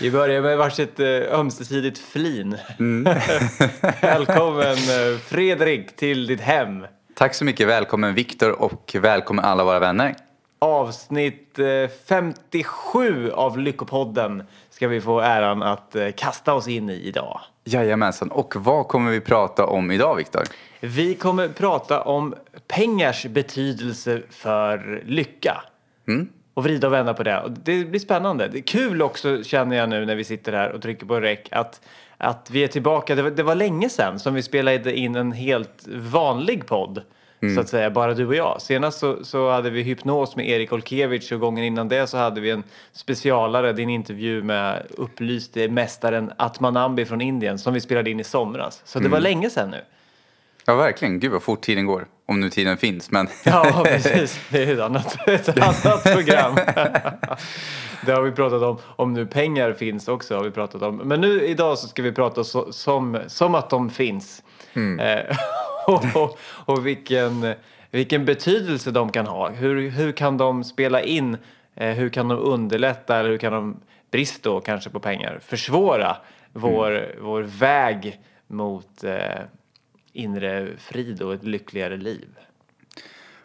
Vi börjar med varsitt eh, ömsesidigt flin. Välkommen eh, Fredrik till ditt hem. Tack så mycket. Välkommen Viktor och välkommen alla våra vänner. Avsnitt eh, 57 av Lyckopodden ska vi få äran att eh, kasta oss in i idag. Jajamensan. Och vad kommer vi prata om idag Viktor? Vi kommer prata om pengars betydelse för lycka. Och vrida och vända på det. Och det blir spännande. Det är kul också känner jag nu när vi sitter här och trycker på rec att, att vi är tillbaka. Det var, det var länge sedan som vi spelade in en helt vanlig podd. Så att säga, bara du och jag. Senast så, så hade vi hypnos med Erik Olkevich och gången innan det så hade vi en specialare, din intervju med upplyste mästaren Atmanambi från Indien som vi spelade in i somras. Så det var länge sedan nu. Ja, verkligen. Gud vad fort tiden går. Om nu tiden finns, men... Ja, precis. Det är ett annat, ett annat program. Det har vi pratat om. Om nu pengar finns också har vi pratat om. Men nu idag så ska vi prata så, som, som att de finns. Eh, och, och, och vilken, vilken betydelse de kan ha. Hur, hur kan de spela in? Eh, hur kan de underlätta eller hur kan de, brist då kanske på pengar, försvåra vår, vår väg mot eh, inre frid och ett lyckligare liv?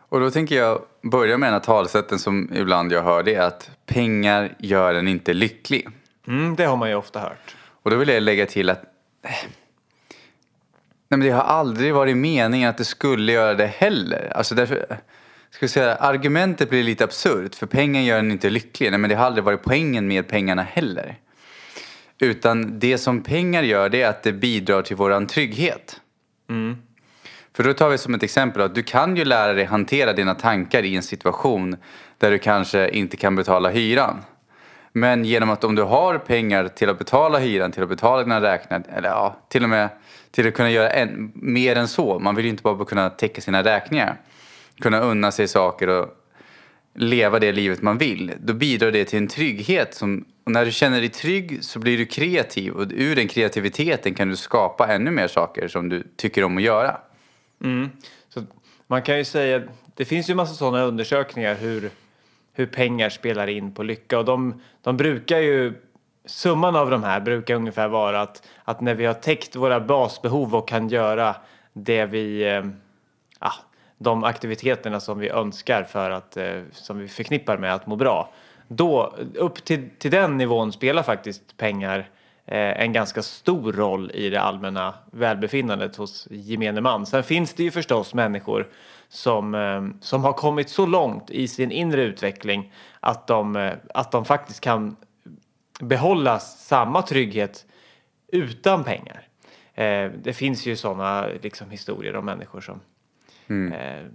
Och då tänker jag börja med den här talsätten som ibland jag hör. Det är att pengar gör en inte lycklig. Mm, det har man ju ofta hört. Och då vill jag lägga till att eh, nej, men det har aldrig varit meningen att det skulle göra det heller. Alltså därför, ska jag säga, argumentet blir lite absurt för pengar gör en inte lycklig. Nej, men det har aldrig varit poängen med pengarna heller. Utan det som pengar gör det är att det bidrar till våran trygghet. Mm. För då tar vi som ett exempel att du kan ju lära dig hantera dina tankar i en situation där du kanske inte kan betala hyran. Men genom att om du har pengar till att betala hyran, till att betala dina räkningar, eller ja, till och med till att kunna göra en, mer än så. Man vill ju inte bara kunna täcka sina räkningar. Kunna unna sig saker och leva det livet man vill. Då bidrar det till en trygghet. Som, och när du känner dig trygg så blir du kreativ och ur den kreativiteten kan du skapa ännu mer saker som du tycker om att göra. Mm. Så man kan ju säga, det finns ju massa sådana undersökningar hur, hur pengar spelar in på lycka och de, de brukar ju, summan av de här brukar ungefär vara att, att när vi har täckt våra basbehov och kan göra det vi, eh, de aktiviteterna som vi önskar för att, eh, som vi förknippar med att må bra, då upp till, till den nivån spelar faktiskt pengar eh, en ganska stor roll i det allmänna välbefinnandet hos gemene man. Sen finns det ju förstås människor som, eh, som har kommit så långt i sin inre utveckling att de, eh, att de faktiskt kan behålla samma trygghet utan pengar. Eh, det finns ju sådana liksom, historier om människor som eh,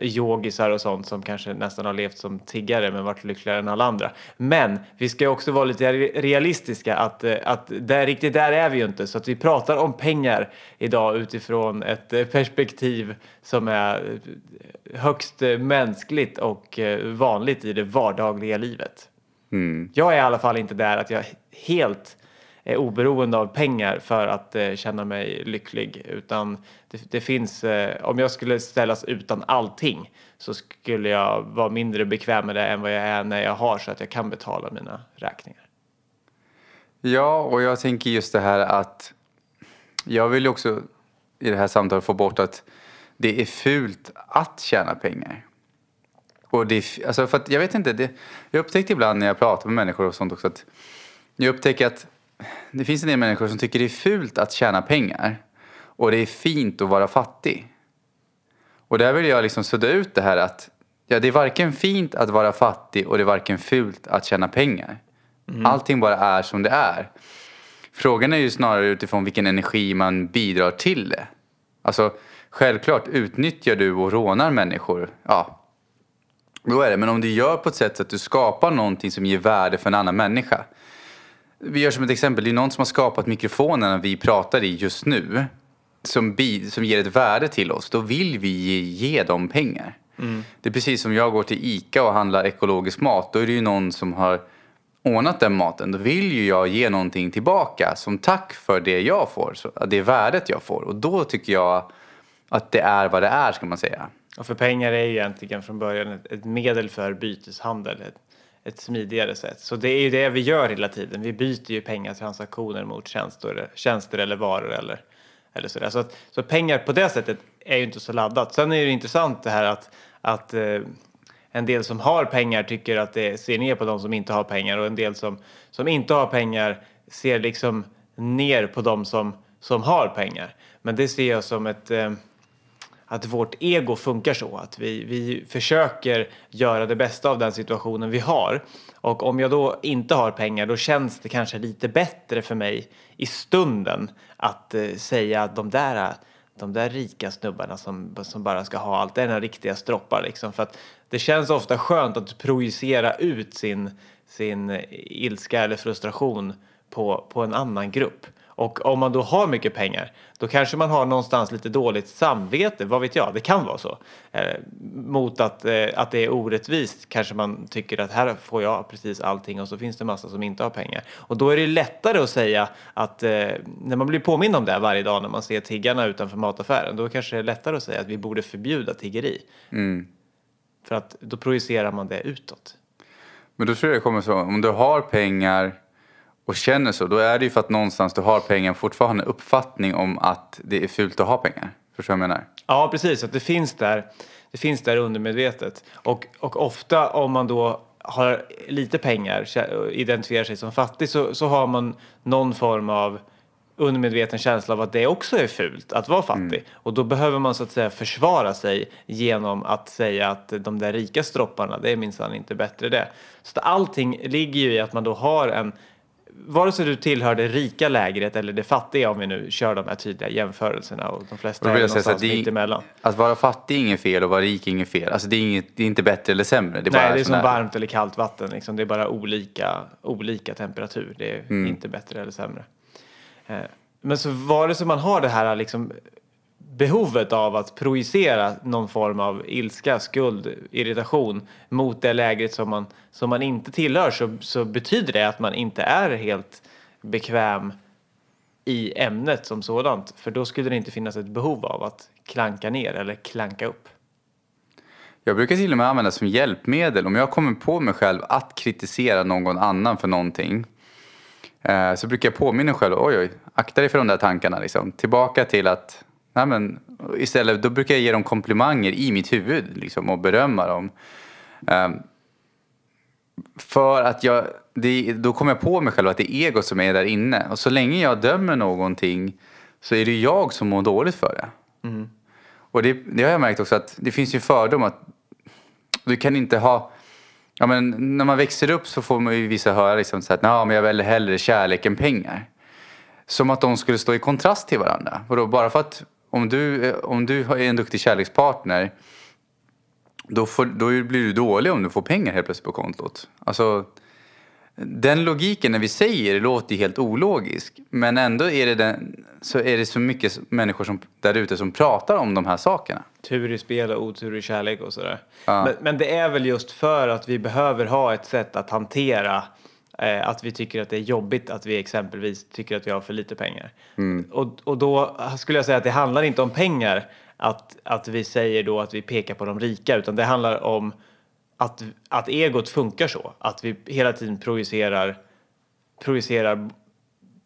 yogisar och sånt som kanske nästan har levt som tiggare men varit lyckligare än alla andra. Men vi ska också vara lite re- realistiska att, eh, att där, riktigt där är vi ju inte. Så att vi pratar om pengar idag utifrån ett eh, perspektiv som är eh, högst mänskligt och vanligt i det vardagliga livet. Jag är i alla fall inte där att jag helt är oberoende av pengar för att eh, känna mig lycklig. Utan det, det finns, eh, om jag skulle ställas utan allting så skulle jag vara mindre bekväm med det än vad jag är när jag har så att jag kan betala mina räkningar. Ja, och jag tänker just det här att jag vill ju också i det här samtalet få bort att det är fult att tjäna pengar. Och det är, alltså för att jag vet inte, det, jag upptäckte ibland när jag pratar med människor och sånt också att jag upptäcker att det finns en del människor som tycker det är fult att tjäna pengar och det är fint att vara fattig. Och där vill jag liksom sudda ut det här att ja, det är varken fint att vara fattig och det är varken fult att tjäna pengar. Allting bara är som det är. Frågan är ju snarare utifrån vilken energi man bidrar till det. Alltså, självklart utnyttjar du och rånar människor, ja, då är det. Men om du gör på ett sätt så att du skapar någonting som ger värde för en annan människa. Vi gör som ett exempel, det är någon som har skapat mikrofonen vi pratar i just nu. Som, bi, som ger ett värde till oss. Då vill vi ge, ge dem pengar. Det är precis som jag går till ICA och handlar ekologisk mat. Då är det ju någon som har ordnat den maten. Då vill ju jag ge någonting tillbaka som tack för det jag får. Det värdet jag får. Och då tycker jag att det är vad det är ska man säga. Och för pengar är ju egentligen från början ett, ett medel för byteshandel. Ett, ett smidigare sätt. Så det är ju det vi gör hela tiden. Vi byter ju pengatransaktioner mot tjänster, tjänster eller varor eller, eller sådär. Så, att, så pengar på det sättet är ju inte så laddat. Sen är det intressant det här att, att eh, en del som har pengar tycker att det ser ner på de som inte har pengar och en del som, som inte har pengar ser liksom ner på de som, som har pengar. Men det ser jag som ett eh, att vårt ego funkar så. Att vi, vi försöker göra det bästa av den situationen vi har. Och om jag då inte har pengar då känns det kanske lite bättre för mig i stunden att eh, säga att de där, de där rika snubbarna som, som bara ska ha allt, det är några riktiga stroppar liksom. För att det känns ofta skönt att projicera ut sin, sin ilska eller frustration på, på en annan grupp. Och om man då har mycket pengar, då kanske man har någonstans lite dåligt samvete, vad vet jag, det kan vara så. Eh, mot att, eh, att det är orättvist kanske man tycker att här får jag precis allting och så finns det massa som inte har pengar. Och då är det lättare att säga att eh, när man blir påmind om det varje dag när man ser tiggarna utanför mataffären, då kanske det är lättare att säga att vi borde förbjuda tiggeri. Mm. För att då projicerar man det utåt. Men då tror jag det kommer så, om du har pengar och känner så, då är det ju för att någonstans du har pengar fortfarande en uppfattning om att det är fult att ha pengar. Förstår du vad jag menar? Ja, precis. Att det finns där, det finns där undermedvetet. Och, och ofta om man då har lite pengar och identifierar sig som fattig så, så har man någon form av undermedveten känsla av att det också är fult att vara fattig. Mm. Och då behöver man så att säga försvara sig genom att säga att de där rika stropparna, det är minsann inte bättre det. Så att allting ligger ju i att man då har en, vare sig du tillhör det rika lägret eller det fattiga om vi nu kör de här tydliga jämförelserna och de flesta är någonstans mitt emellan. Att vara fattig är inget fel och vara rik är inget fel. Alltså det är, inget, det är inte bättre eller sämre. Det är, Nej, det är som här... varmt eller kallt vatten. Liksom. Det är bara olika, olika temperatur. Det är mm. inte bättre eller sämre. Eh, men så vare sig man har det här liksom behovet av att projicera någon form av ilska, skuld, irritation mot det lägret som man, som man inte tillhör så, så betyder det att man inte är helt bekväm i ämnet som sådant. För då skulle det inte finnas ett behov av att klanka ner eller klanka upp. Jag brukar till och med använda som hjälpmedel om jag kommer på mig själv att kritisera någon annan för någonting. Eh, så brukar jag påminna mig själv, oj oj, akta dig för de där tankarna liksom. Tillbaka till att Nej, men istället, då brukar jag ge dem komplimanger i mitt huvud liksom, och berömma dem. Um, för att jag, det, då kommer jag på mig själv att det är ego som är där inne. Och så länge jag dömer någonting så är det jag som mår dåligt för det. Mm. Och det, det, har jag märkt också att det finns ju fördom att du kan inte ha... Ja, men när man växer upp så får man ju vissa höra liksom så att men jag väljer hellre kärlek än pengar. Som att de skulle stå i kontrast till varandra. Och då, bara för att om du, eh, om du är en duktig kärlekspartner då, får, då blir du dålig om du får pengar helt plötsligt på kontot. Alltså, den logiken när vi säger det låter helt ologisk. Men ändå är det, den, så, är det så mycket människor som, där ute som pratar om de här sakerna. Tur i spel och otur i kärlek och sådär. Ja. Men, men, det är väl just för att vi behöver ha ett sätt att hantera Eh, att vi tycker att det är jobbigt att vi exempelvis tycker att vi har för lite pengar. Mm. Och, och då skulle jag säga att det handlar inte om pengar att, att vi säger då att vi pekar på de rika utan det handlar om att, att egot funkar så. Att vi hela tiden projicerar, projicerar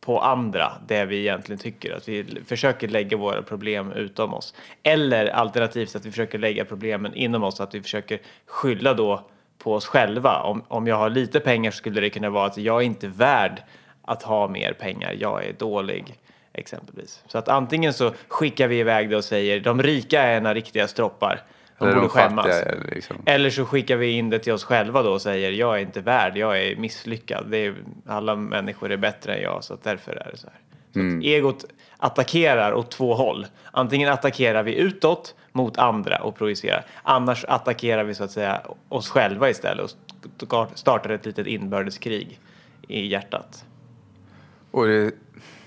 på andra det vi egentligen tycker. Att vi försöker lägga våra problem utom oss. Eller alternativt att vi försöker lägga problemen inom oss. Att vi försöker skylla då på oss själva. Om, om jag har lite pengar skulle det kunna vara att jag är inte värd att ha mer pengar. Jag är dålig exempelvis. Så att antingen så skickar vi iväg det och säger de rika är några riktiga stroppar. De borde skämmas. Fattiga, liksom. Eller så skickar vi in det till oss själva då och säger jag är inte värd, jag är misslyckad. Det är, alla människor är bättre än jag så därför är det så här. Mm. egot attackerar åt två håll. Antingen attackerar vi utåt mot andra och projicerar. Annars attackerar vi så att säga oss själva istället och startar ett litet inbördeskrig i hjärtat. Och det,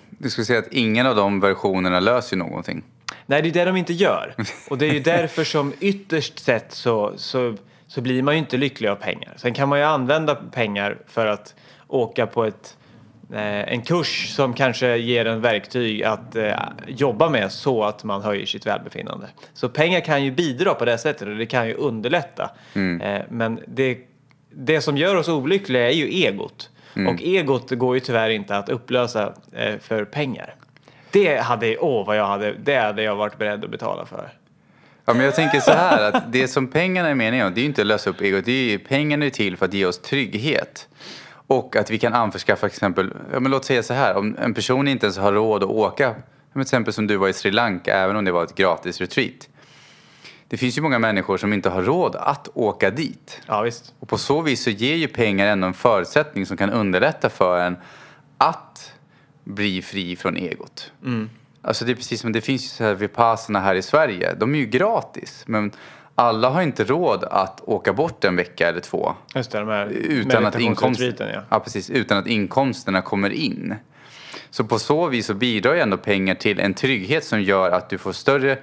du skulle säga att ingen av de versionerna löser någonting? Nej, det är det de inte gör. Och det är ju därför som ytterst sett så, så, så blir man ju inte lycklig av pengar. Sen kan man ju använda pengar för att åka på ett en kurs som kanske ger en verktyg att eh, jobba med så att man höjer sitt välbefinnande. Så pengar kan ju bidra på det sättet och det kan ju underlätta. Mm. Eh, men det det som gör oss olyckliga är ju egot. Och egot går ju tyvärr inte att upplösa eh, för pengar. Det hade, åh vad jag hade, det hade jag varit beredd att betala för. Ja, men jag tänker så här att det som pengarna är meningen det är ju inte att lösa upp egot. Det är ju, pengarna är till för att ge oss trygghet. Och att vi kan anförskaffa exempel, ja, men låt säga så här, om en person inte ens har råd att åka, till exempel som du var i Sri Lanka, även om det var ett gratis retreat. Det finns ju många människor som inte har råd att åka dit. Ja visst. Och på så vis så ger ju pengar ändå en förutsättning som kan underlätta för en att bli fri från egot. Alltså det är precis som det finns ju så här Vipassana här i Sverige. De är ju gratis. Men alla har inte råd att åka bort en vecka eller två. Just det, de här Utan att, inkomst... ja. ja, precis, utan att inkomsterna kommer in. Så på så vis så bidrar ju ändå pengar till en trygghet som gör att du får större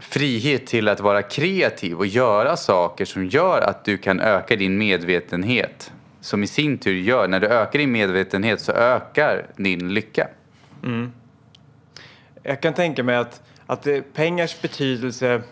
frihet till att vara kreativ och göra saker som gör att du kan öka din medvetenhet. Som i sin tur gör, när du ökar din medvetenhet så ökar din lycka. Jag kan tänka mig att, att pengars betydelse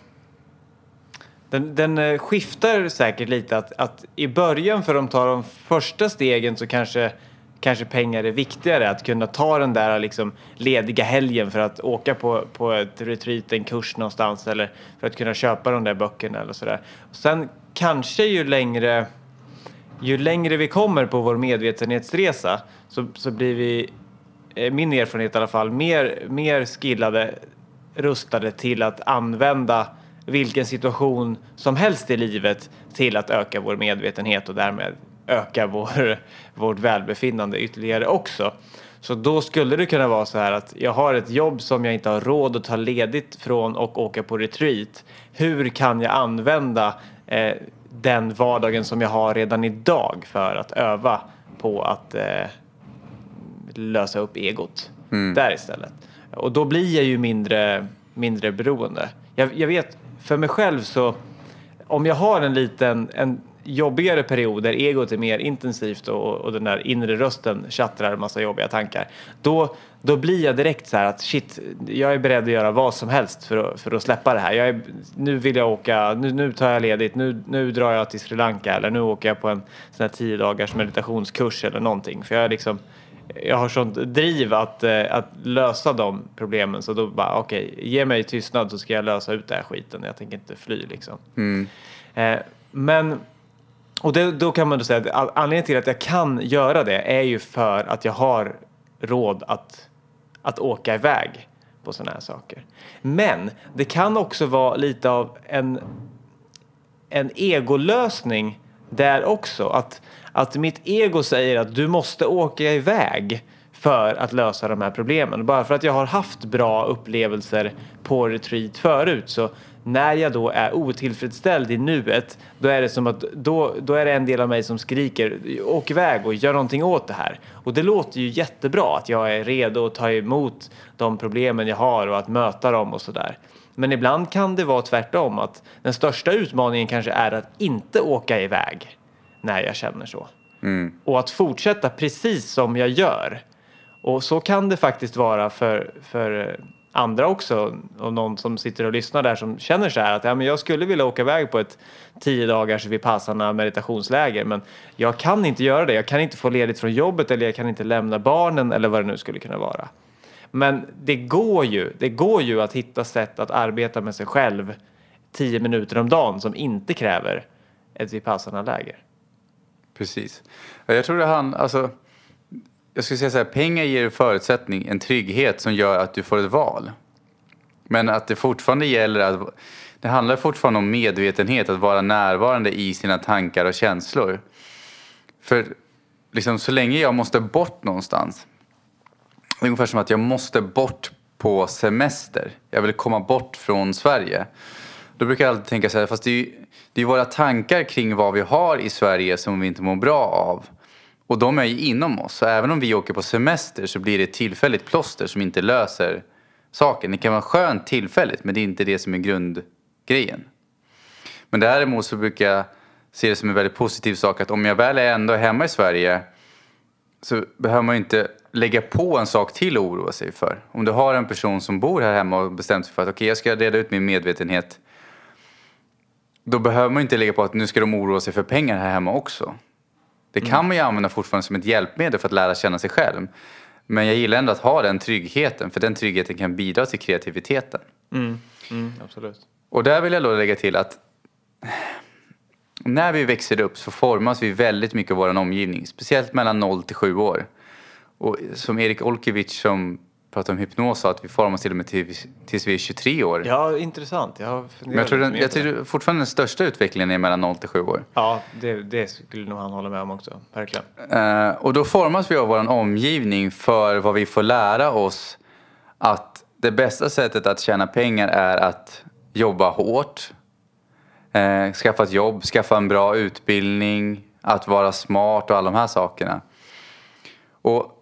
den, den eh, skiftar säkert lite. Att, att I början för de tar de första stegen så kanske, kanske pengar är viktigare. Att kunna ta den där liksom lediga helgen för att åka på, på ett retreat, en kurs någonstans eller för att kunna köpa de där böckerna eller sådär. Och sen kanske ju längre ju längre vi kommer på vår medvetenhetsresa så, så blir vi, eh, min erfarenhet i alla fall, mer, mer skillade, rustade till att använda vilken situation som helst i livet till att öka vår medvetenhet och därmed öka vår, vårt välbefinnande ytterligare också. Så då skulle det kunna vara så här att jag har ett jobb som jag inte har råd att ta ledigt från och åka på retreat. Hur kan jag använda eh, den vardagen som jag har redan idag för att öva på att eh, lösa upp egot där istället. Och då blir jag ju mindre, mindre beroende. Jag, jag vet, för mig själv så om jag har en liten, en jobbigare period där egot är mer intensivt och, och den där inre rösten tjattrar en massa jobbiga tankar. Då, då blir jag direkt så här att shit, jag är beredd att göra vad som helst för att, för att släppa det här. Jag är, nu vill jag åka, nu, nu tar jag ledigt, nu, nu drar jag till Sri Lanka eller nu åker jag på en sån här tio dagars meditationskurs eller någonting. För jag är liksom, jag har sånt driv att, eh, att lösa de problemen så då bara okej, ge mig tystnad så ska jag lösa ut den här skiten. Jag tänker inte fly liksom. Eh, men, och det, då kan man då säga att anledningen till att jag kan göra det är ju för att jag har råd att, att åka iväg på sådana här saker. Men det kan också vara lite av en en egolösning där också. Att, att mitt ego säger att du måste åka iväg för att lösa de här problemen. Bara för att jag har haft bra upplevelser på retreat förut så när jag då är otillfredsställd i nuet då är det som att då, då är det en del av mig som skriker åk iväg och gör någonting åt det här. Och det låter ju jättebra att jag är redo att ta emot de problemen jag har och att möta dem och sådär. Men ibland kan det vara tvärtom att den största utmaningen kanske är att inte åka iväg när jag känner så. Och att fortsätta precis som jag gör. Och så kan det faktiskt vara för, för andra också. Och någon som sitter och lyssnar där som känner så här att ja, men jag skulle vilja åka iväg på ett tio dagars Vipassana meditationsläger men jag kan inte göra det. Jag kan inte få ledigt från jobbet eller jag kan inte lämna barnen eller vad det nu skulle kunna vara. Men det går ju, det går ju att hitta sätt att arbeta med sig själv tio minuter om dagen som inte kräver ett Vipassana-läger. Precis. Jag tror det han, alltså, jag skulle säga så här, pengar ger en förutsättning, en trygghet som gör att du får ett val. Men att det fortfarande gäller att, det handlar fortfarande om medvetenhet, att vara närvarande i sina tankar och känslor. För liksom, så länge jag måste bort någonstans, det är ungefär som att jag måste bort på semester. Jag vill komma bort från Sverige. Då brukar jag alltid tänka så här, fast det är ju det är ju våra tankar kring vad vi har i Sverige som vi inte mår bra av. Och de är ju inom oss. Så även om vi åker på semester så blir det ett tillfälligt plåster som inte löser saken. Det kan vara skönt tillfälligt men det är inte det som är grundgrejen. Men däremot så brukar jag se det som en väldigt positiv sak att om jag väl är ändå hemma i Sverige så behöver man ju inte lägga på en sak till att oroa sig för. Om du har en person som bor här hemma och bestämt sig för att okej, jag ska reda ut min medvetenhet då behöver man inte lägga på att nu ska de oroa sig för pengar här hemma också. Det kan Mm. man ju använda fortfarande som ett hjälpmedel för att lära känna sig själv. Men jag gillar ändå att ha den tryggheten, för den tryggheten kan bidra till kreativiteten. Mm. Mm, absolut. Och där vill jag då lägga till att när vi växer upp så formas vi väldigt mycket av vår omgivning, speciellt mellan 0 till 7 år. Och som Erik Olkevich som pratar om hypnos sa att vi formas till och med tills, tills vi är 23 år. Ja, intressant. Jag Men jag tror, den, jag tror fortfarande den största utvecklingen är mellan 0 till 7 år. Ja, det, det skulle nog han hålla med om också. Verkligen. Eh, och då formas vi av vår omgivning för vad vi får lära oss att det bästa sättet att tjäna pengar är att jobba hårt, eh, skaffa ett jobb, skaffa en bra utbildning, att vara smart och alla de här sakerna. Och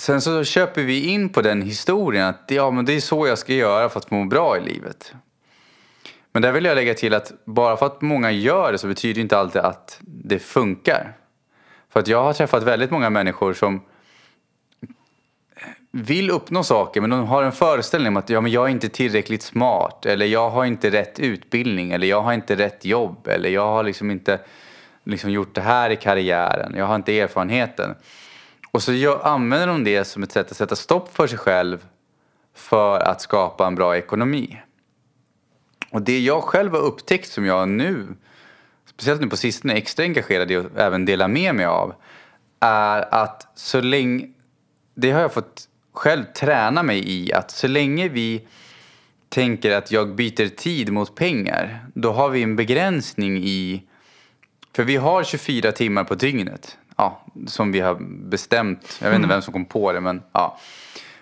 sen så köper vi in på den historien att ja, men det är så jag ska göra för att må bra i livet. Men där vill jag lägga till att bara för att många gör det så betyder det inte alltid att det funkar. För att jag har träffat väldigt många människor som vill uppnå saker men de har en föreställning om att ja, men jag är inte tillräckligt smart eller jag har inte rätt utbildning eller jag har inte rätt jobb eller jag har liksom inte liksom gjort det här i karriären, jag har inte erfarenheten. Och så gör, använder de det som ett sätt att sätta stopp för sig själv för att skapa en bra ekonomi. Och det jag själv har upptäckt som jag nu, speciellt nu på sistone, är extra engagerad i och även delar med mig av är att så länge, det har jag fått själv träna mig i, att så länge vi tänker att jag byter tid mot pengar, då har vi en begränsning i, för vi har 24 timmar på dygnet, ja, som vi har bestämt, jag vet inte vem som kom på det, men ja,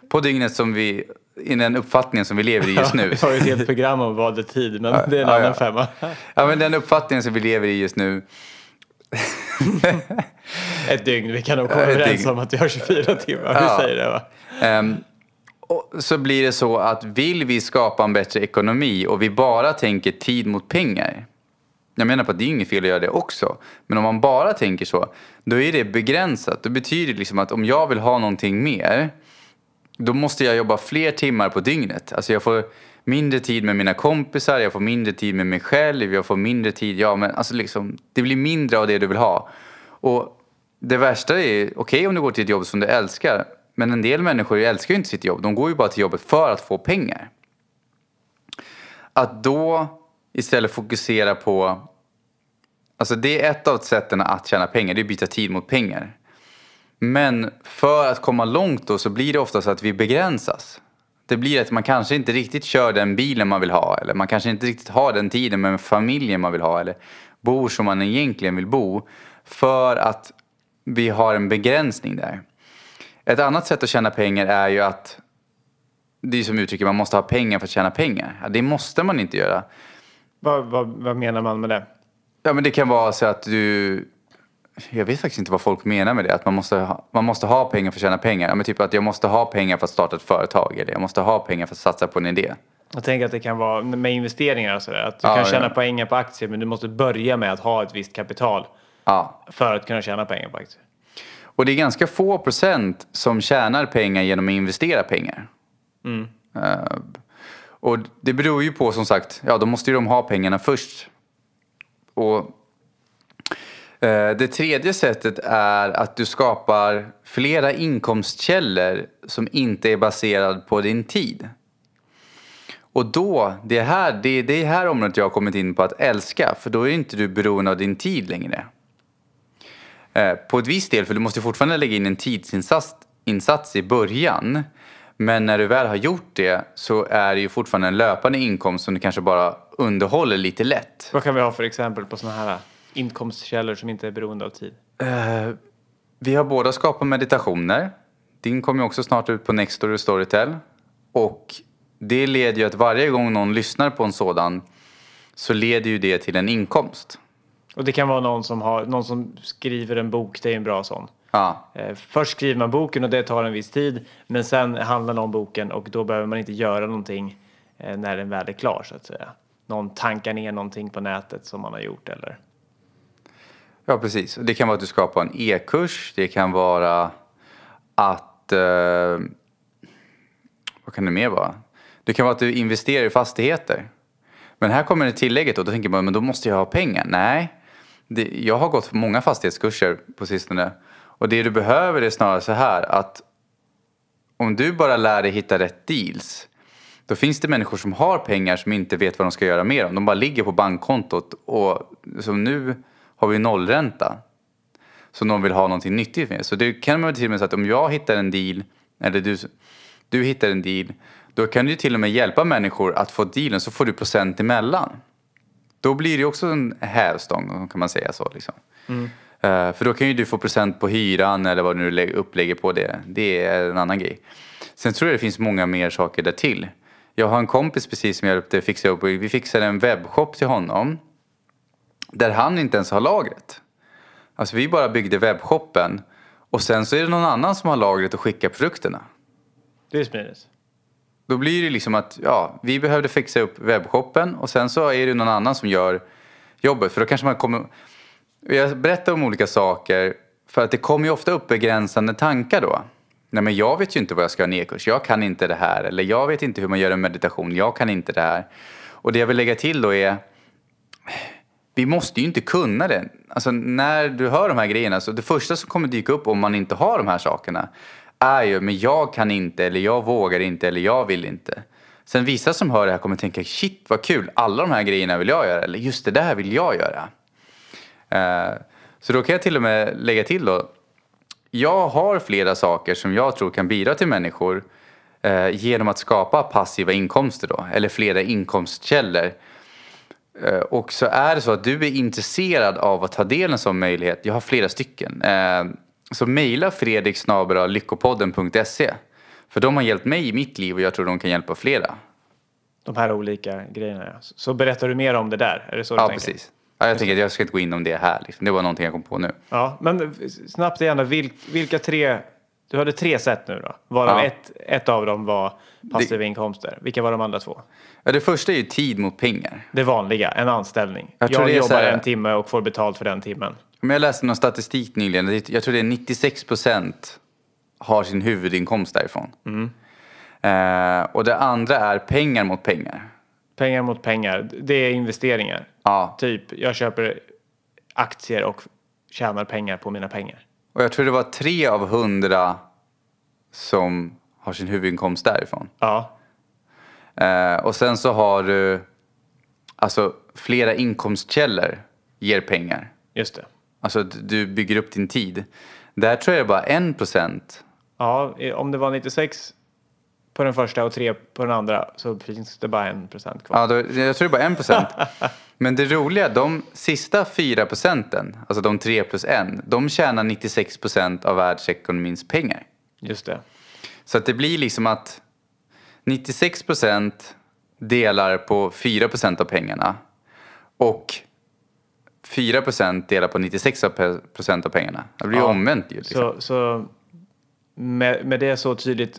på dygnet som vi, i den uppfattningen som vi lever i just nu. Vi har ju ett helt program om vad det är tid, men det är en ja, annan ja. femma. Ja, men den uppfattningen som vi lever i just nu, Ett dygn. Vi kan nog komma överens om att vi har 24 timmar. Vi Ja. säger det va? Ehm, och så blir det så att vill vi skapa en bättre ekonomi och vi bara tänker tid mot pengar. Jag menar på att det är inget fel att göra det också. Men om man bara tänker så, då är det begränsat. Det betyder liksom att om jag vill ha någonting mer, då måste jag jobba fler timmar på dygnet. Alltså jag får mindre tid med mina kompisar, jag får mindre tid med mig själv, jag får mindre tid, ja men alltså liksom, det blir mindre av det du vill ha. Och det värsta är, okej om du går till ett jobb som du älskar, men en del människor älskar ju inte sitt jobb, de går ju bara till jobbet för att få pengar. Att då istället fokusera på, alltså det är ett av sätten att tjäna pengar, det är att byta tid mot pengar. Men för att komma långt då så blir det ofta så att vi begränsas. Det blir att man kanske inte riktigt kör den bilen man vill ha eller man kanske inte riktigt har den tiden med familjen man vill ha eller bor som man egentligen vill bo för att vi har en begränsning där. Ett annat sätt att tjäna pengar är ju att det är som uttrycket, man måste ha pengar för att tjäna pengar. Det måste man inte göra. Vad, vad, vad menar man med det? Ja, men det kan vara så att du... Jag vet faktiskt inte vad folk menar med det. Att man måste ha, man måste ha pengar för att tjäna pengar. Ja, men typ att jag måste ha pengar för att starta ett företag. Eller jag måste ha pengar för att satsa på en idé. Jag tänker att det kan vara med investeringar och sådär. Att du Ja, kan ja. tjäna pengar på aktier men du måste börja med att ha ett visst kapital Ja. för att kunna tjäna pengar på aktier. Och det är ganska få procent som tjänar pengar genom att investera pengar. Eh, och det beror ju på som sagt, ja då måste ju de ha pengarna först. Och eh, det tredje sättet är att du skapar flera inkomstkällor som inte är baserad på din tid. Och då, det är här, det är det här området jag har kommit in på att älska, för då är inte du beroende av din tid längre. Eh, På ett visst del, för du måste fortfarande lägga in en tidsinsats insats i början. Men när du väl har gjort det så är det ju fortfarande en löpande inkomst som du kanske bara underhåller lite lätt. Vad kan vi ha för exempel på sådana här inkomstkällor som inte är beroende av tid? Eh, vi har båda skapat meditationer. Din kommer ju också snart ut på Nextory och Storytel. Och det leder ju att varje gång någon lyssnar på en sådan så leder ju det till en inkomst. Och det kan vara någon som, har, någon som skriver en bok, det är en bra sån. Ja, Eh, Först skriver man boken och det tar en viss tid. Men sen handlar någon boken och då behöver man inte göra någonting eh, när den väl är klar så att säga. Någon tankar ner någonting på nätet som man har gjort eller. Ja, precis. Det kan vara att du skapar en e-kurs. Det kan vara att... Eh, vad kan det mer vara? Det kan vara att du investerar i fastigheter. Men här kommer det tillägget och då tänker man, men då måste jag ha pengar. Nej, det, jag har gått många fastighetskurser på sistone. Och det du behöver är snarare så här att om du bara lär dig hitta rätt deals. Då finns det människor som har pengar som inte vet vad de ska göra med dem. De bara ligger på bankkontot och som nu har vi nollränta. Så någon vill ha någonting nyttigt med. Så det kan man till och med säga att om jag hittar en deal, eller du, du hittar en deal, då kan du till och med hjälpa människor att få dealen så får du procent emellan. Då blir det också en hävstång kan man säga så. Liksom. Mm. Uh, för då kan ju du få procent på hyran eller vad du nu upplägger på det. Det är en annan grej. Sen tror jag det finns många mer saker där till. Jag har en kompis precis som hjälpte fixa upp. Vi fixade en webbshop till honom. Där han inte ens har lagret. Alltså vi bara byggde webbshoppen. Och sen så är det någon annan som har lagret och skickar produkterna. Det är smidigt. Då blir det liksom att ja, vi behövde fixa upp webbshoppen och sen så är det någon annan som gör jobbet. För då kanske man kommer... Jag berättar om olika saker för att det kommer ju ofta upp begränsande tankar då. Nej men jag vet ju inte vad jag ska ha en e-kurs, jag kan inte det här. Eller jag vet inte hur man gör en meditation, jag kan inte det här. Och det jag vill lägga till då är vi måste ju inte kunna det. Alltså när du hör de här grejerna, så det första som kommer dyka upp om man inte har de här sakerna är ju, men jag kan inte, eller jag vågar inte, eller jag vill inte. Sen vissa som hör det här kommer tänka, shit vad kul, alla de här grejerna vill jag göra, eller just det där vill jag göra. Uh, så då kan jag till och med lägga till då, jag har flera saker som jag tror kan bidra till människor uh, genom att skapa passiva inkomster då, eller flera inkomstkällor. Uh, och så är det så att du är intresserad av att ta del av en sån möjlighet, jag har flera stycken. Så mejla Fredrik lyckopodden.se. För de har hjälpt mig i mitt liv och jag tror de kan hjälpa flera. De här olika grejerna. Så berättar du mer om det där? Är det så ja, du tänker? precis. Ja, jag tänker att jag ska inte gå in om det här. Liksom. Det var någonting jag kom på nu. Ja, men snabbt igen Vil, vilka tre... Du hade tre sätt nu då, varav ja. ett, ett av dem var passiva det... inkomster. Vilka var de andra två? Ja, det första är ju tid mot pengar. Det vanliga, en anställning. Jag, jag jobbar här... en timme och får betalt för den timmen. Men jag läste någon statistik nyligen. Jag tror det är 96 procent har sin huvudinkomst därifrån. Mm. Eh, och det andra är pengar mot pengar. Pengar mot pengar, det är investeringar. Ja. Typ, jag köper aktier och tjänar pengar på mina pengar. Och jag tror det var tre av hundra som har sin huvudinkomst därifrån. Ja. Eh, och sen så har du, alltså flera inkomstkällor ger pengar. Just det. Alltså du bygger upp din tid. Där tror jag bara en procent. Ja, om det var 96 på den första och 3 på den andra så finns det bara en procent kvar. Ja, då, jag tror det är bara en procent. Men det roliga, de sista fyra procenten, alltså de 3 plus en, de tjänar 96 procent av världsekonomins pengar. Just det. Så att det blir liksom att 96 procent delar på 4 procent av pengarna. Och 4% delar på 96% av pengarna. Det blir ju ja, omvänt ju. Liksom. Så, så med, med det så tydligt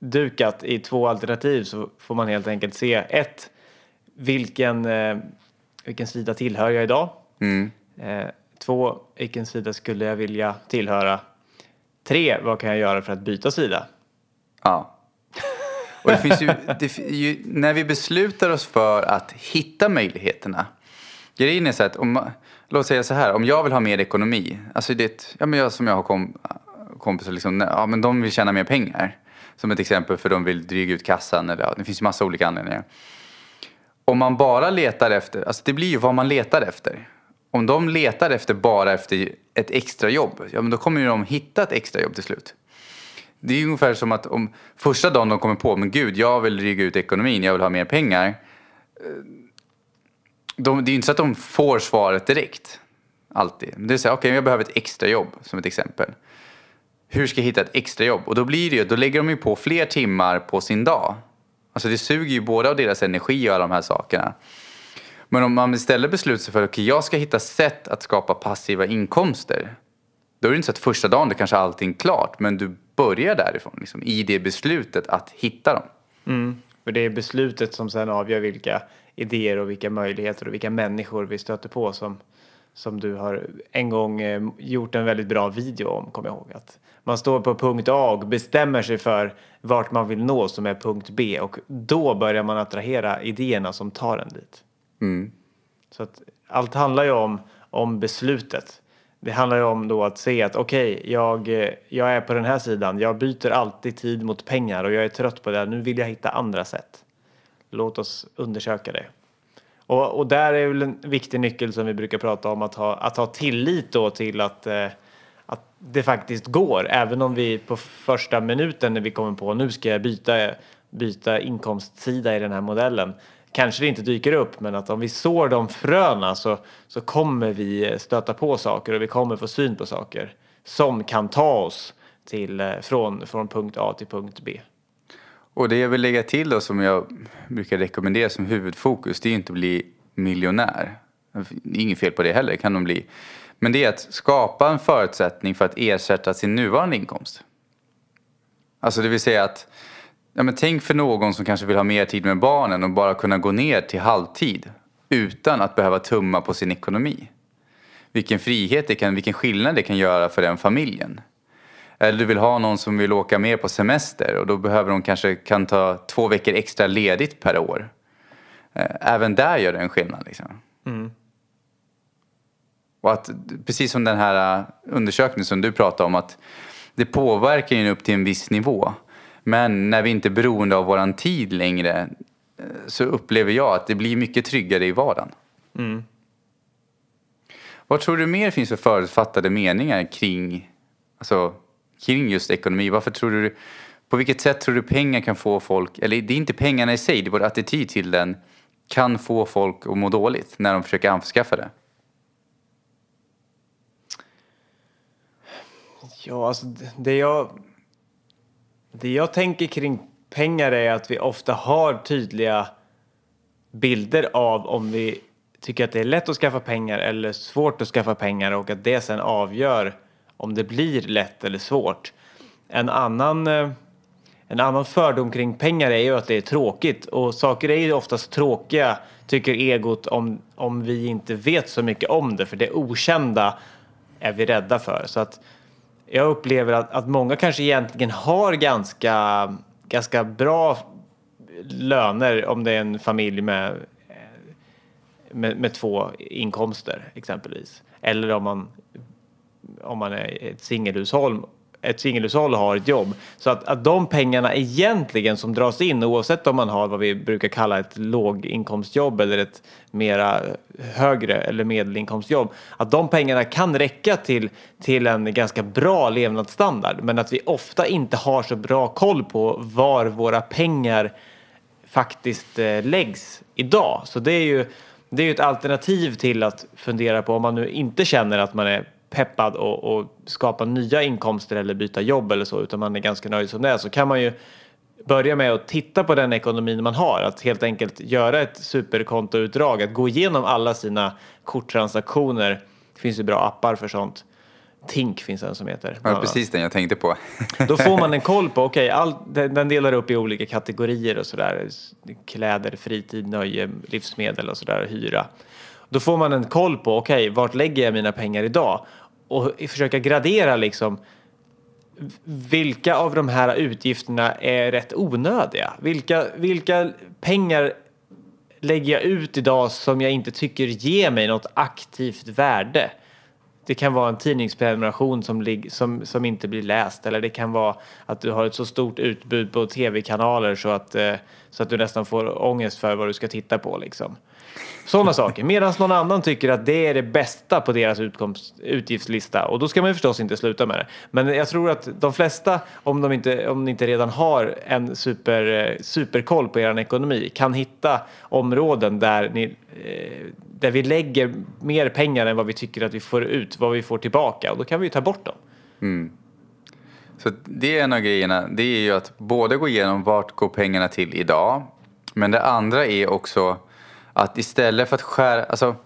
uppdukat i två alternativ så får man helt enkelt se ett, vilken, eh, vilken sida tillhör jag idag? Mm. Eh, två, vilken sida skulle jag vilja tillhöra? Tre, vad kan jag göra för att byta sida? Ja. Och det finns ju, det, ju, när vi beslutar oss för att hitta möjligheterna Grejen är så att om, låt säga så här, om jag vill ha mer ekonomi, alltså det, ja men jag som jag har kom, kompisar liksom, ja men de vill tjäna mer pengar. Som ett exempel för de vill dryga ut kassan eller ja, det finns ju massa olika anledningar. Om man bara letar efter, alltså det blir ju vad man letar efter. Om de letar efter bara efter ett extra jobb, ja men då kommer ju de hitta ett extra jobb till slut. Det är ju ungefär som att om första dagen de kommer på, men gud, jag vill dryga ut ekonomin, jag vill ha mer pengar de, det är ju inte så att de får svaret direkt. Alltid. Det är så okej, okay, jag behöver ett extra jobb som ett exempel. Hur ska jag hitta ett extrajobb? Och då blir det ju, då lägger de ju på fler timmar på sin dag. Alltså det suger ju både av deras energi och alla de här sakerna. Men om man istället beslutar sig för att okay, jag ska hitta sätt att skapa passiva inkomster. Då är det inte så att första dagen det kanske allting är klart, men du börjar därifrån, liksom, i det beslutet att hitta dem. Mm. För det är beslutet som sen avgör vilka idéer och vilka möjligheter och vilka människor vi stöter på som, som du har en gång eh, gjort en väldigt bra video om, kommer jag ihåg. Att man står på punkt A och bestämmer sig för vart man vill nå som är punkt B och då börjar man attrahera idéerna som tar en dit. Mm. Så att allt handlar ju om, om beslutet. Det handlar ju om då att se att okej, okay, jag, jag är på den här sidan. Jag byter alltid tid mot pengar och jag är trött på det. Nu vill jag hitta andra sätt. Låt oss undersöka det. Och, och där är väl en viktig nyckel som vi brukar prata om att ha, att ha tillit då till att, eh, att det faktiskt går. Även om vi på första minuten när vi kommer på nu ska jag byta, byta inkomstsida i den här modellen kanske det inte dyker upp, men att om vi sår de fröna så, så kommer vi stöta på saker och vi kommer få syn på saker som kan ta oss till, från, från punkt A till punkt B. Och det jag vill lägga till då som jag brukar rekommendera som huvudfokus, det är inte att bli miljonär. Det är inget fel på det heller, kan de bli. Men det är att skapa en förutsättning för att ersätta sin nuvarande inkomst. Alltså det vill säga att Ja, men tänk för någon som kanske vill ha mer tid med barnen och bara kunna gå ner till halvtid utan att behöva tumma på sin ekonomi. Vilken frihet det kan, vilken skillnad det kan göra för den familjen. Eller du vill ha någon som vill åka mer på semester och då behöver de kanske kan ta två veckor extra ledigt per år. Eh, även där gör det en skillnad. Liksom. Mm. Och att, precis som den här undersökningen som du pratade om, att det påverkar ju upp till en viss nivå. Men när vi inte är beroende av våran tid längre eh, så upplever jag att det blir mycket tryggare i vardagen. Mm. Vad tror du mer finns för förutfattade meningar kring, alltså, kring just ekonomi? Varför tror du, på vilket sätt tror du pengar kan få folk, eller det är inte pengarna i sig, det är vår attityd till den, kan få folk att må dåligt när de försöker anskaffa det? Ja, alltså det jag det jag tänker kring pengar är att vi ofta har tydliga bilder av om vi tycker att det är lätt att skaffa pengar eller svårt att skaffa pengar och att det sen avgör om det blir lätt eller svårt. En annan, eh, en annan fördom kring pengar är ju att det är tråkigt och saker är ju oftast tråkiga tycker egot om, om vi inte vet så mycket om det för det okända är vi rädda för. Så att jag upplever att, att många kanske egentligen har ganska, ganska bra löner om det är en familj med, med, med två inkomster exempelvis. Eller om man, om man är ett singelhushåll ett singelhushåll har ett jobb. Så att, att de pengarna egentligen som dras in oavsett om man har vad vi brukar kalla ett låginkomstjobb eller ett mera högre eller medelinkomstjobb. Att de pengarna kan räcka till, till en ganska bra levnadsstandard men att vi ofta inte har så bra koll på var våra pengar faktiskt eh, läggs idag. Så det är ju det är ju ett alternativ till att fundera på om man nu inte känner att man är peppad och, och skapa nya inkomster eller byta jobb eller så utan man är ganska nöjd som det är så kan man ju börja med att titta på den ekonomin man har. Att helt enkelt göra ett superkontoutdrag, att gå igenom alla sina korttransaktioner. Det finns ju bra appar för sånt. Tink finns en som heter. Ja, precis den jag tänkte på. Då får man en koll på, okej, okay, den delar upp i olika kategorier och sådär. Kläder, fritid, nöje, livsmedel och sådär, hyra. Då får man en koll på, okej, okay, vart lägger jag mina pengar idag? Och försöka gradera liksom vilka av de här utgifterna är rätt onödiga? Vilka, vilka pengar lägger jag ut idag som jag inte tycker ger mig något aktivt värde? Det kan vara en tidningsprenumeration som, som, som inte blir läst eller det kan vara att du har ett så stort utbud på tv-kanaler så att, eh, så att du nästan får ångest för vad du ska titta på. Liksom. Sådana saker. Medan någon annan tycker att det är det bästa på deras utkomst, utgiftslista. Och då ska man ju förstås inte sluta med det. Men jag tror att de flesta, om de inte, om de inte redan har en super, eh, superkoll på er ekonomi, kan hitta områden där, ni, eh, där vi lägger mer pengar än vad vi tycker att vi får ut, vad vi får tillbaka. Och då kan vi ju ta bort dem. Mm. Så det är en av grejerna, det är ju att både gå igenom vart går pengarna till idag. Men det andra är också att istället för att skära... Alltså,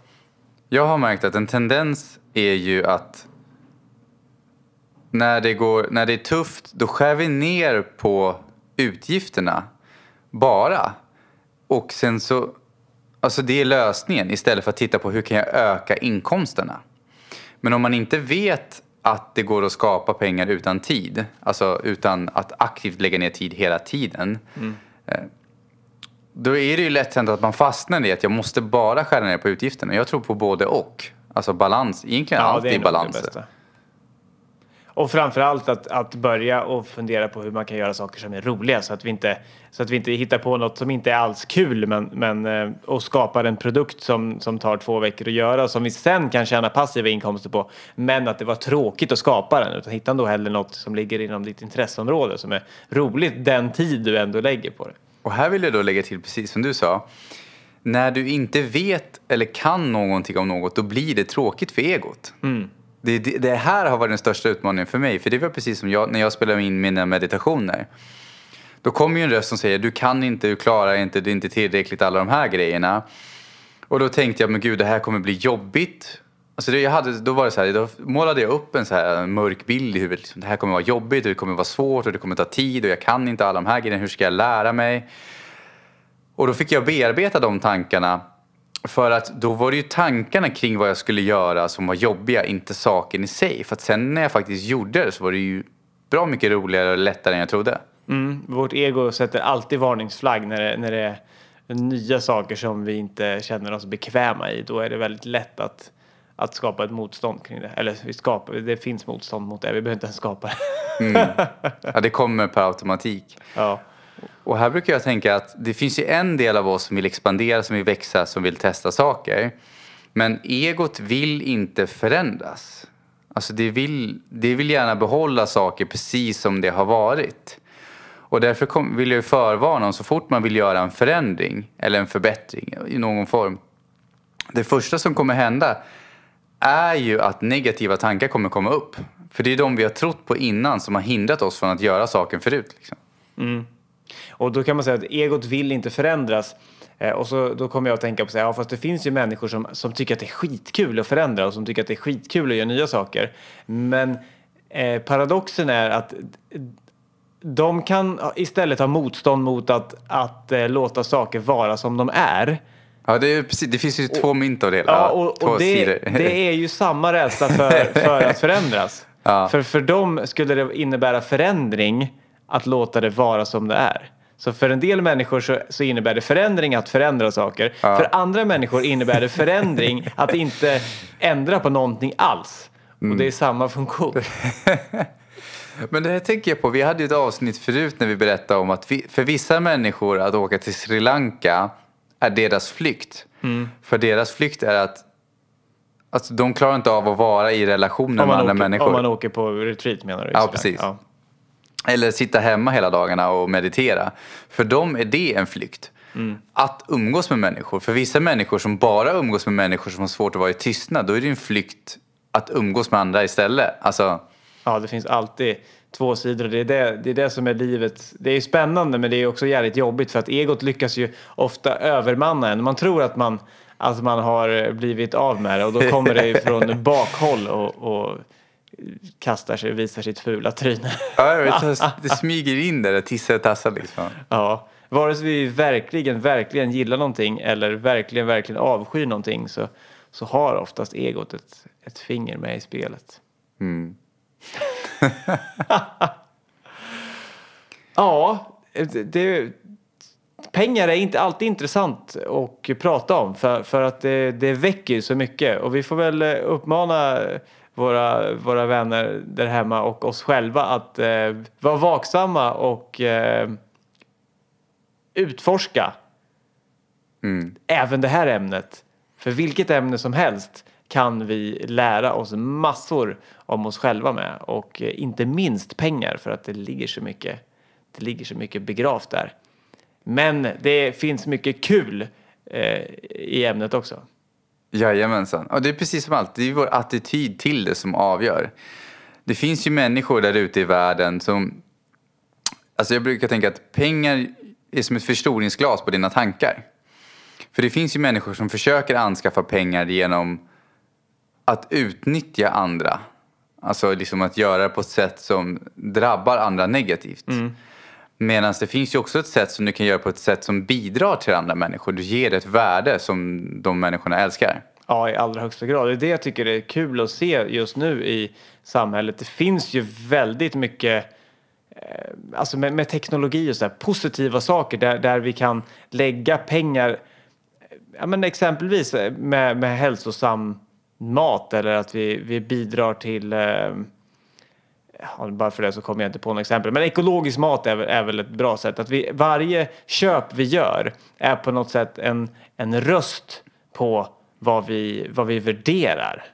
jag har märkt att en tendens är ju att när det, går, när det är tufft då skär vi ner på utgifterna bara. Och sen så alltså det är lösningen istället för att titta på hur kan jag öka inkomsterna. Men om man inte vet att det går att skapa pengar utan tid, alltså utan att aktivt lägga ner tid hela tiden. eh, Då är det ju lätt hänt att man fastnar i att jag måste bara skära ner på utgifterna. Jag tror på både och. Alltså balans, egentligen allt det i nog balans. det bästa. Och framförallt att, att börja och fundera på hur man kan göra saker som är roliga så att vi inte, så att vi inte hittar på något som inte är alls kul men, men, eh, och skapar en produkt som, som tar två veckor att göra som vi sen kan tjäna passiva inkomster på. Men att det var tråkigt att skapa den utan hitta då hellre något som ligger inom ditt intresseområde som är roligt den tid du ändå lägger på det. Och här vill jag då lägga till precis som du sa. När du inte vet eller kan någonting om något, då blir det tråkigt för egot. Det, det, det här har varit den största utmaningen för mig. För det var precis som jag, när jag spelade in mina meditationer. Då kommer ju en röst som säger du kan inte, du klarar inte, det är inte tillräckligt, alla de här grejerna. Och då tänkte jag, men gud det här kommer bli jobbigt. Alltså det jag hade, då var det så här, då målade jag upp en så här mörk bild i huvudet. Liksom, det här kommer vara jobbigt och det kommer vara svårt och det kommer ta tid och jag kan inte alla de här grejerna. Hur ska jag lära mig? Och då fick jag bearbeta de tankarna. För att då var det ju tankarna kring vad jag skulle göra som var jobbiga, inte saken i sig. För att sen när jag faktiskt gjorde det så var det ju bra mycket roligare och lättare än jag trodde. Mm, vårt ego sätter alltid varningsflagg när det, när det är nya saker som vi inte känner oss bekväma i. Då är det väldigt lätt att, att skapa ett motstånd kring det. Eller vi skapar, det finns motstånd mot det, vi behöver inte ens skapa det. Ja, det kommer per automatik. ja. Och här brukar jag tänka att det finns ju en del av oss som vill expandera, som vill växa, som vill testa saker. Men egot vill inte förändras. Alltså det vill, det vill gärna behålla saker precis som det har varit. Och därför kom, vill jag förvarna om så fort man vill göra en förändring eller en förbättring i någon form. Det första som kommer hända är ju att negativa tankar kommer komma upp. För det är de vi har trott på innan som har hindrat oss från att göra saken förut. Liksom. Mm. Och då kan man säga att egot vill inte förändras. Eh, och så, då kommer jag att tänka på så här, ja, fast det finns ju människor som, som tycker att det är skitkul att förändra och som tycker att det är skitkul att göra nya saker. Men eh, paradoxen är att de kan istället ha motstånd mot att, att eh, låta saker vara som de är. Ja, det, är precis, det finns ju två mynt av det hela. Ja, och, och det, det är ju samma rädsla för, för att förändras. Ja. För, för dem skulle det innebära förändring att låta det vara som det är. Så för en del människor så, så innebär det förändring att förändra saker. Ja. För andra människor innebär det förändring att inte ändra på någonting alls. Mm. Och det är samma funktion. Men det här tänker jag på, vi hade ju ett avsnitt förut när vi berättade om att vi, för vissa människor att åka till Sri Lanka är deras flykt. Mm. För deras flykt är att alltså, de klarar inte av att vara i relationer med andra åker, människor. om man åker på retreat menar du? Ja, precis. Ja. Eller sitta hemma hela dagarna och meditera. För dem är det en flykt. Mm. Att umgås med människor. För vissa människor som bara umgås med människor som har svårt att vara i tystnad, då är det en flykt att umgås med andra istället. Alltså, Ja, det finns alltid två sidor det är det, det är det som är livet. Det är spännande men det är också jävligt jobbigt för att egot lyckas ju ofta övermanna en. Man tror att man, att man har blivit av med det och då kommer det från bakhåll och, och kastar sig och visar sitt fula tryne. ja, jag vet, det smyger in där, tissar och tassar liksom. Ja, vare sig vi verkligen, verkligen gillar någonting eller verkligen, verkligen avskyr någonting så, så har oftast egot ett, ett finger med i spelet. Mm. Ja, det, pengar är inte alltid intressant att prata om för, för att det, det väcker ju så mycket och vi får väl eh, uppmana våra, våra vänner där hemma och oss själva att eh, vara vaksamma och eh, utforska Mm. även det här ämnet. För vilket ämne som helst kan vi lära oss massor om oss själva med och eh, inte minst pengar för att det ligger så mycket, det ligger så mycket begravt där. Men det finns mycket kul eh, i ämnet också. Jajamensan. Och det är precis som allt, det är vår attityd till det som avgör. Det finns ju människor där ute i världen som... Alltså jag brukar tänka att pengar är som ett förstoringsglas på dina tankar. För det finns ju människor som försöker anskaffa pengar genom att utnyttja andra. Alltså liksom att göra det på ett sätt som drabbar andra negativt. Medan det finns ju också ett sätt som du kan göra på ett sätt som bidrar till andra människor. Du ger ett värde som de människorna älskar. Ja, i allra högsta grad. Det är det jag tycker är kul att se just nu i samhället. Det finns ju väldigt mycket eh, alltså med, med teknologi och så här, positiva saker där, där vi kan lägga pengar ja, men exempelvis med, med hälsosam mat eller att vi, vi bidrar till eh, ja, bara för det så kommer jag inte på något exempel. Men ekologisk mat är, är väl ett bra sätt. Att vi, varje köp vi gör är på något sätt en, en röst på vad vi, vad vi värderar.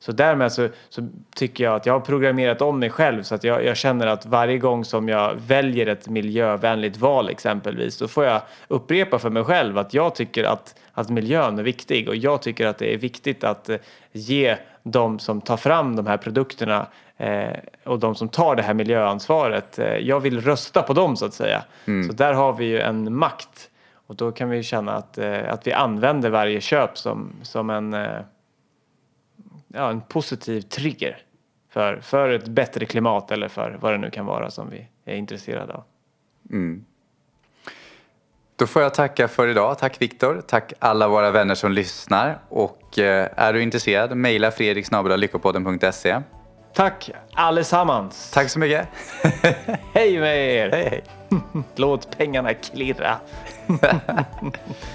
Så därmed så, så tycker jag att jag har programmerat om mig själv så att jag, jag, känner att varje gång som jag väljer ett miljövänligt val exempelvis så får jag upprepa för mig själv att jag tycker att, att miljön är viktig och jag tycker att det är viktigt att eh, ge de som tar fram de här produkterna eh, och de som tar det här miljöansvaret. Eh, jag vill rösta på dem så att säga. Mm. Så där har vi ju en makt och då kan vi känna att, eh, att vi använder varje köp som, som en eh, ja, en positiv trigger för, för ett bättre klimat eller för vad det nu kan vara som vi är intresserade av. Mm. Då får jag tacka för idag. Tack Viktor. Tack alla våra vänner som lyssnar. Och eh, är du intresserad, mejla fredriksnabellyckopodden.se. Tack allesammans. Tack så mycket. hej med er. Hej, hej. Låt pengarna klirra.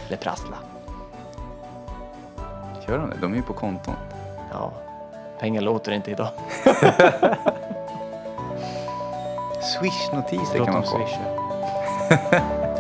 Eller prassla. Gör de det? De är ju på konton. Ja, pengar låter inte idag. Swish-notiser kan man få.